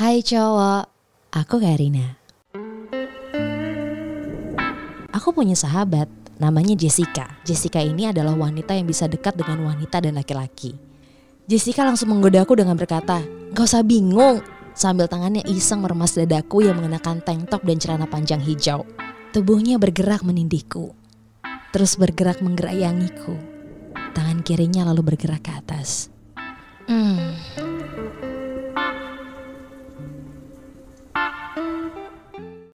Hai cowok, aku Karina. Aku punya sahabat, namanya Jessica. Jessica ini adalah wanita yang bisa dekat dengan wanita dan laki-laki. Jessica langsung menggoda aku dengan berkata, Gak usah bingung, sambil tangannya iseng meremas dadaku yang mengenakan tank top dan celana panjang hijau. Tubuhnya bergerak menindihku, terus bergerak menggerayangiku. Tangan kirinya lalu bergerak ke atas. Hmm,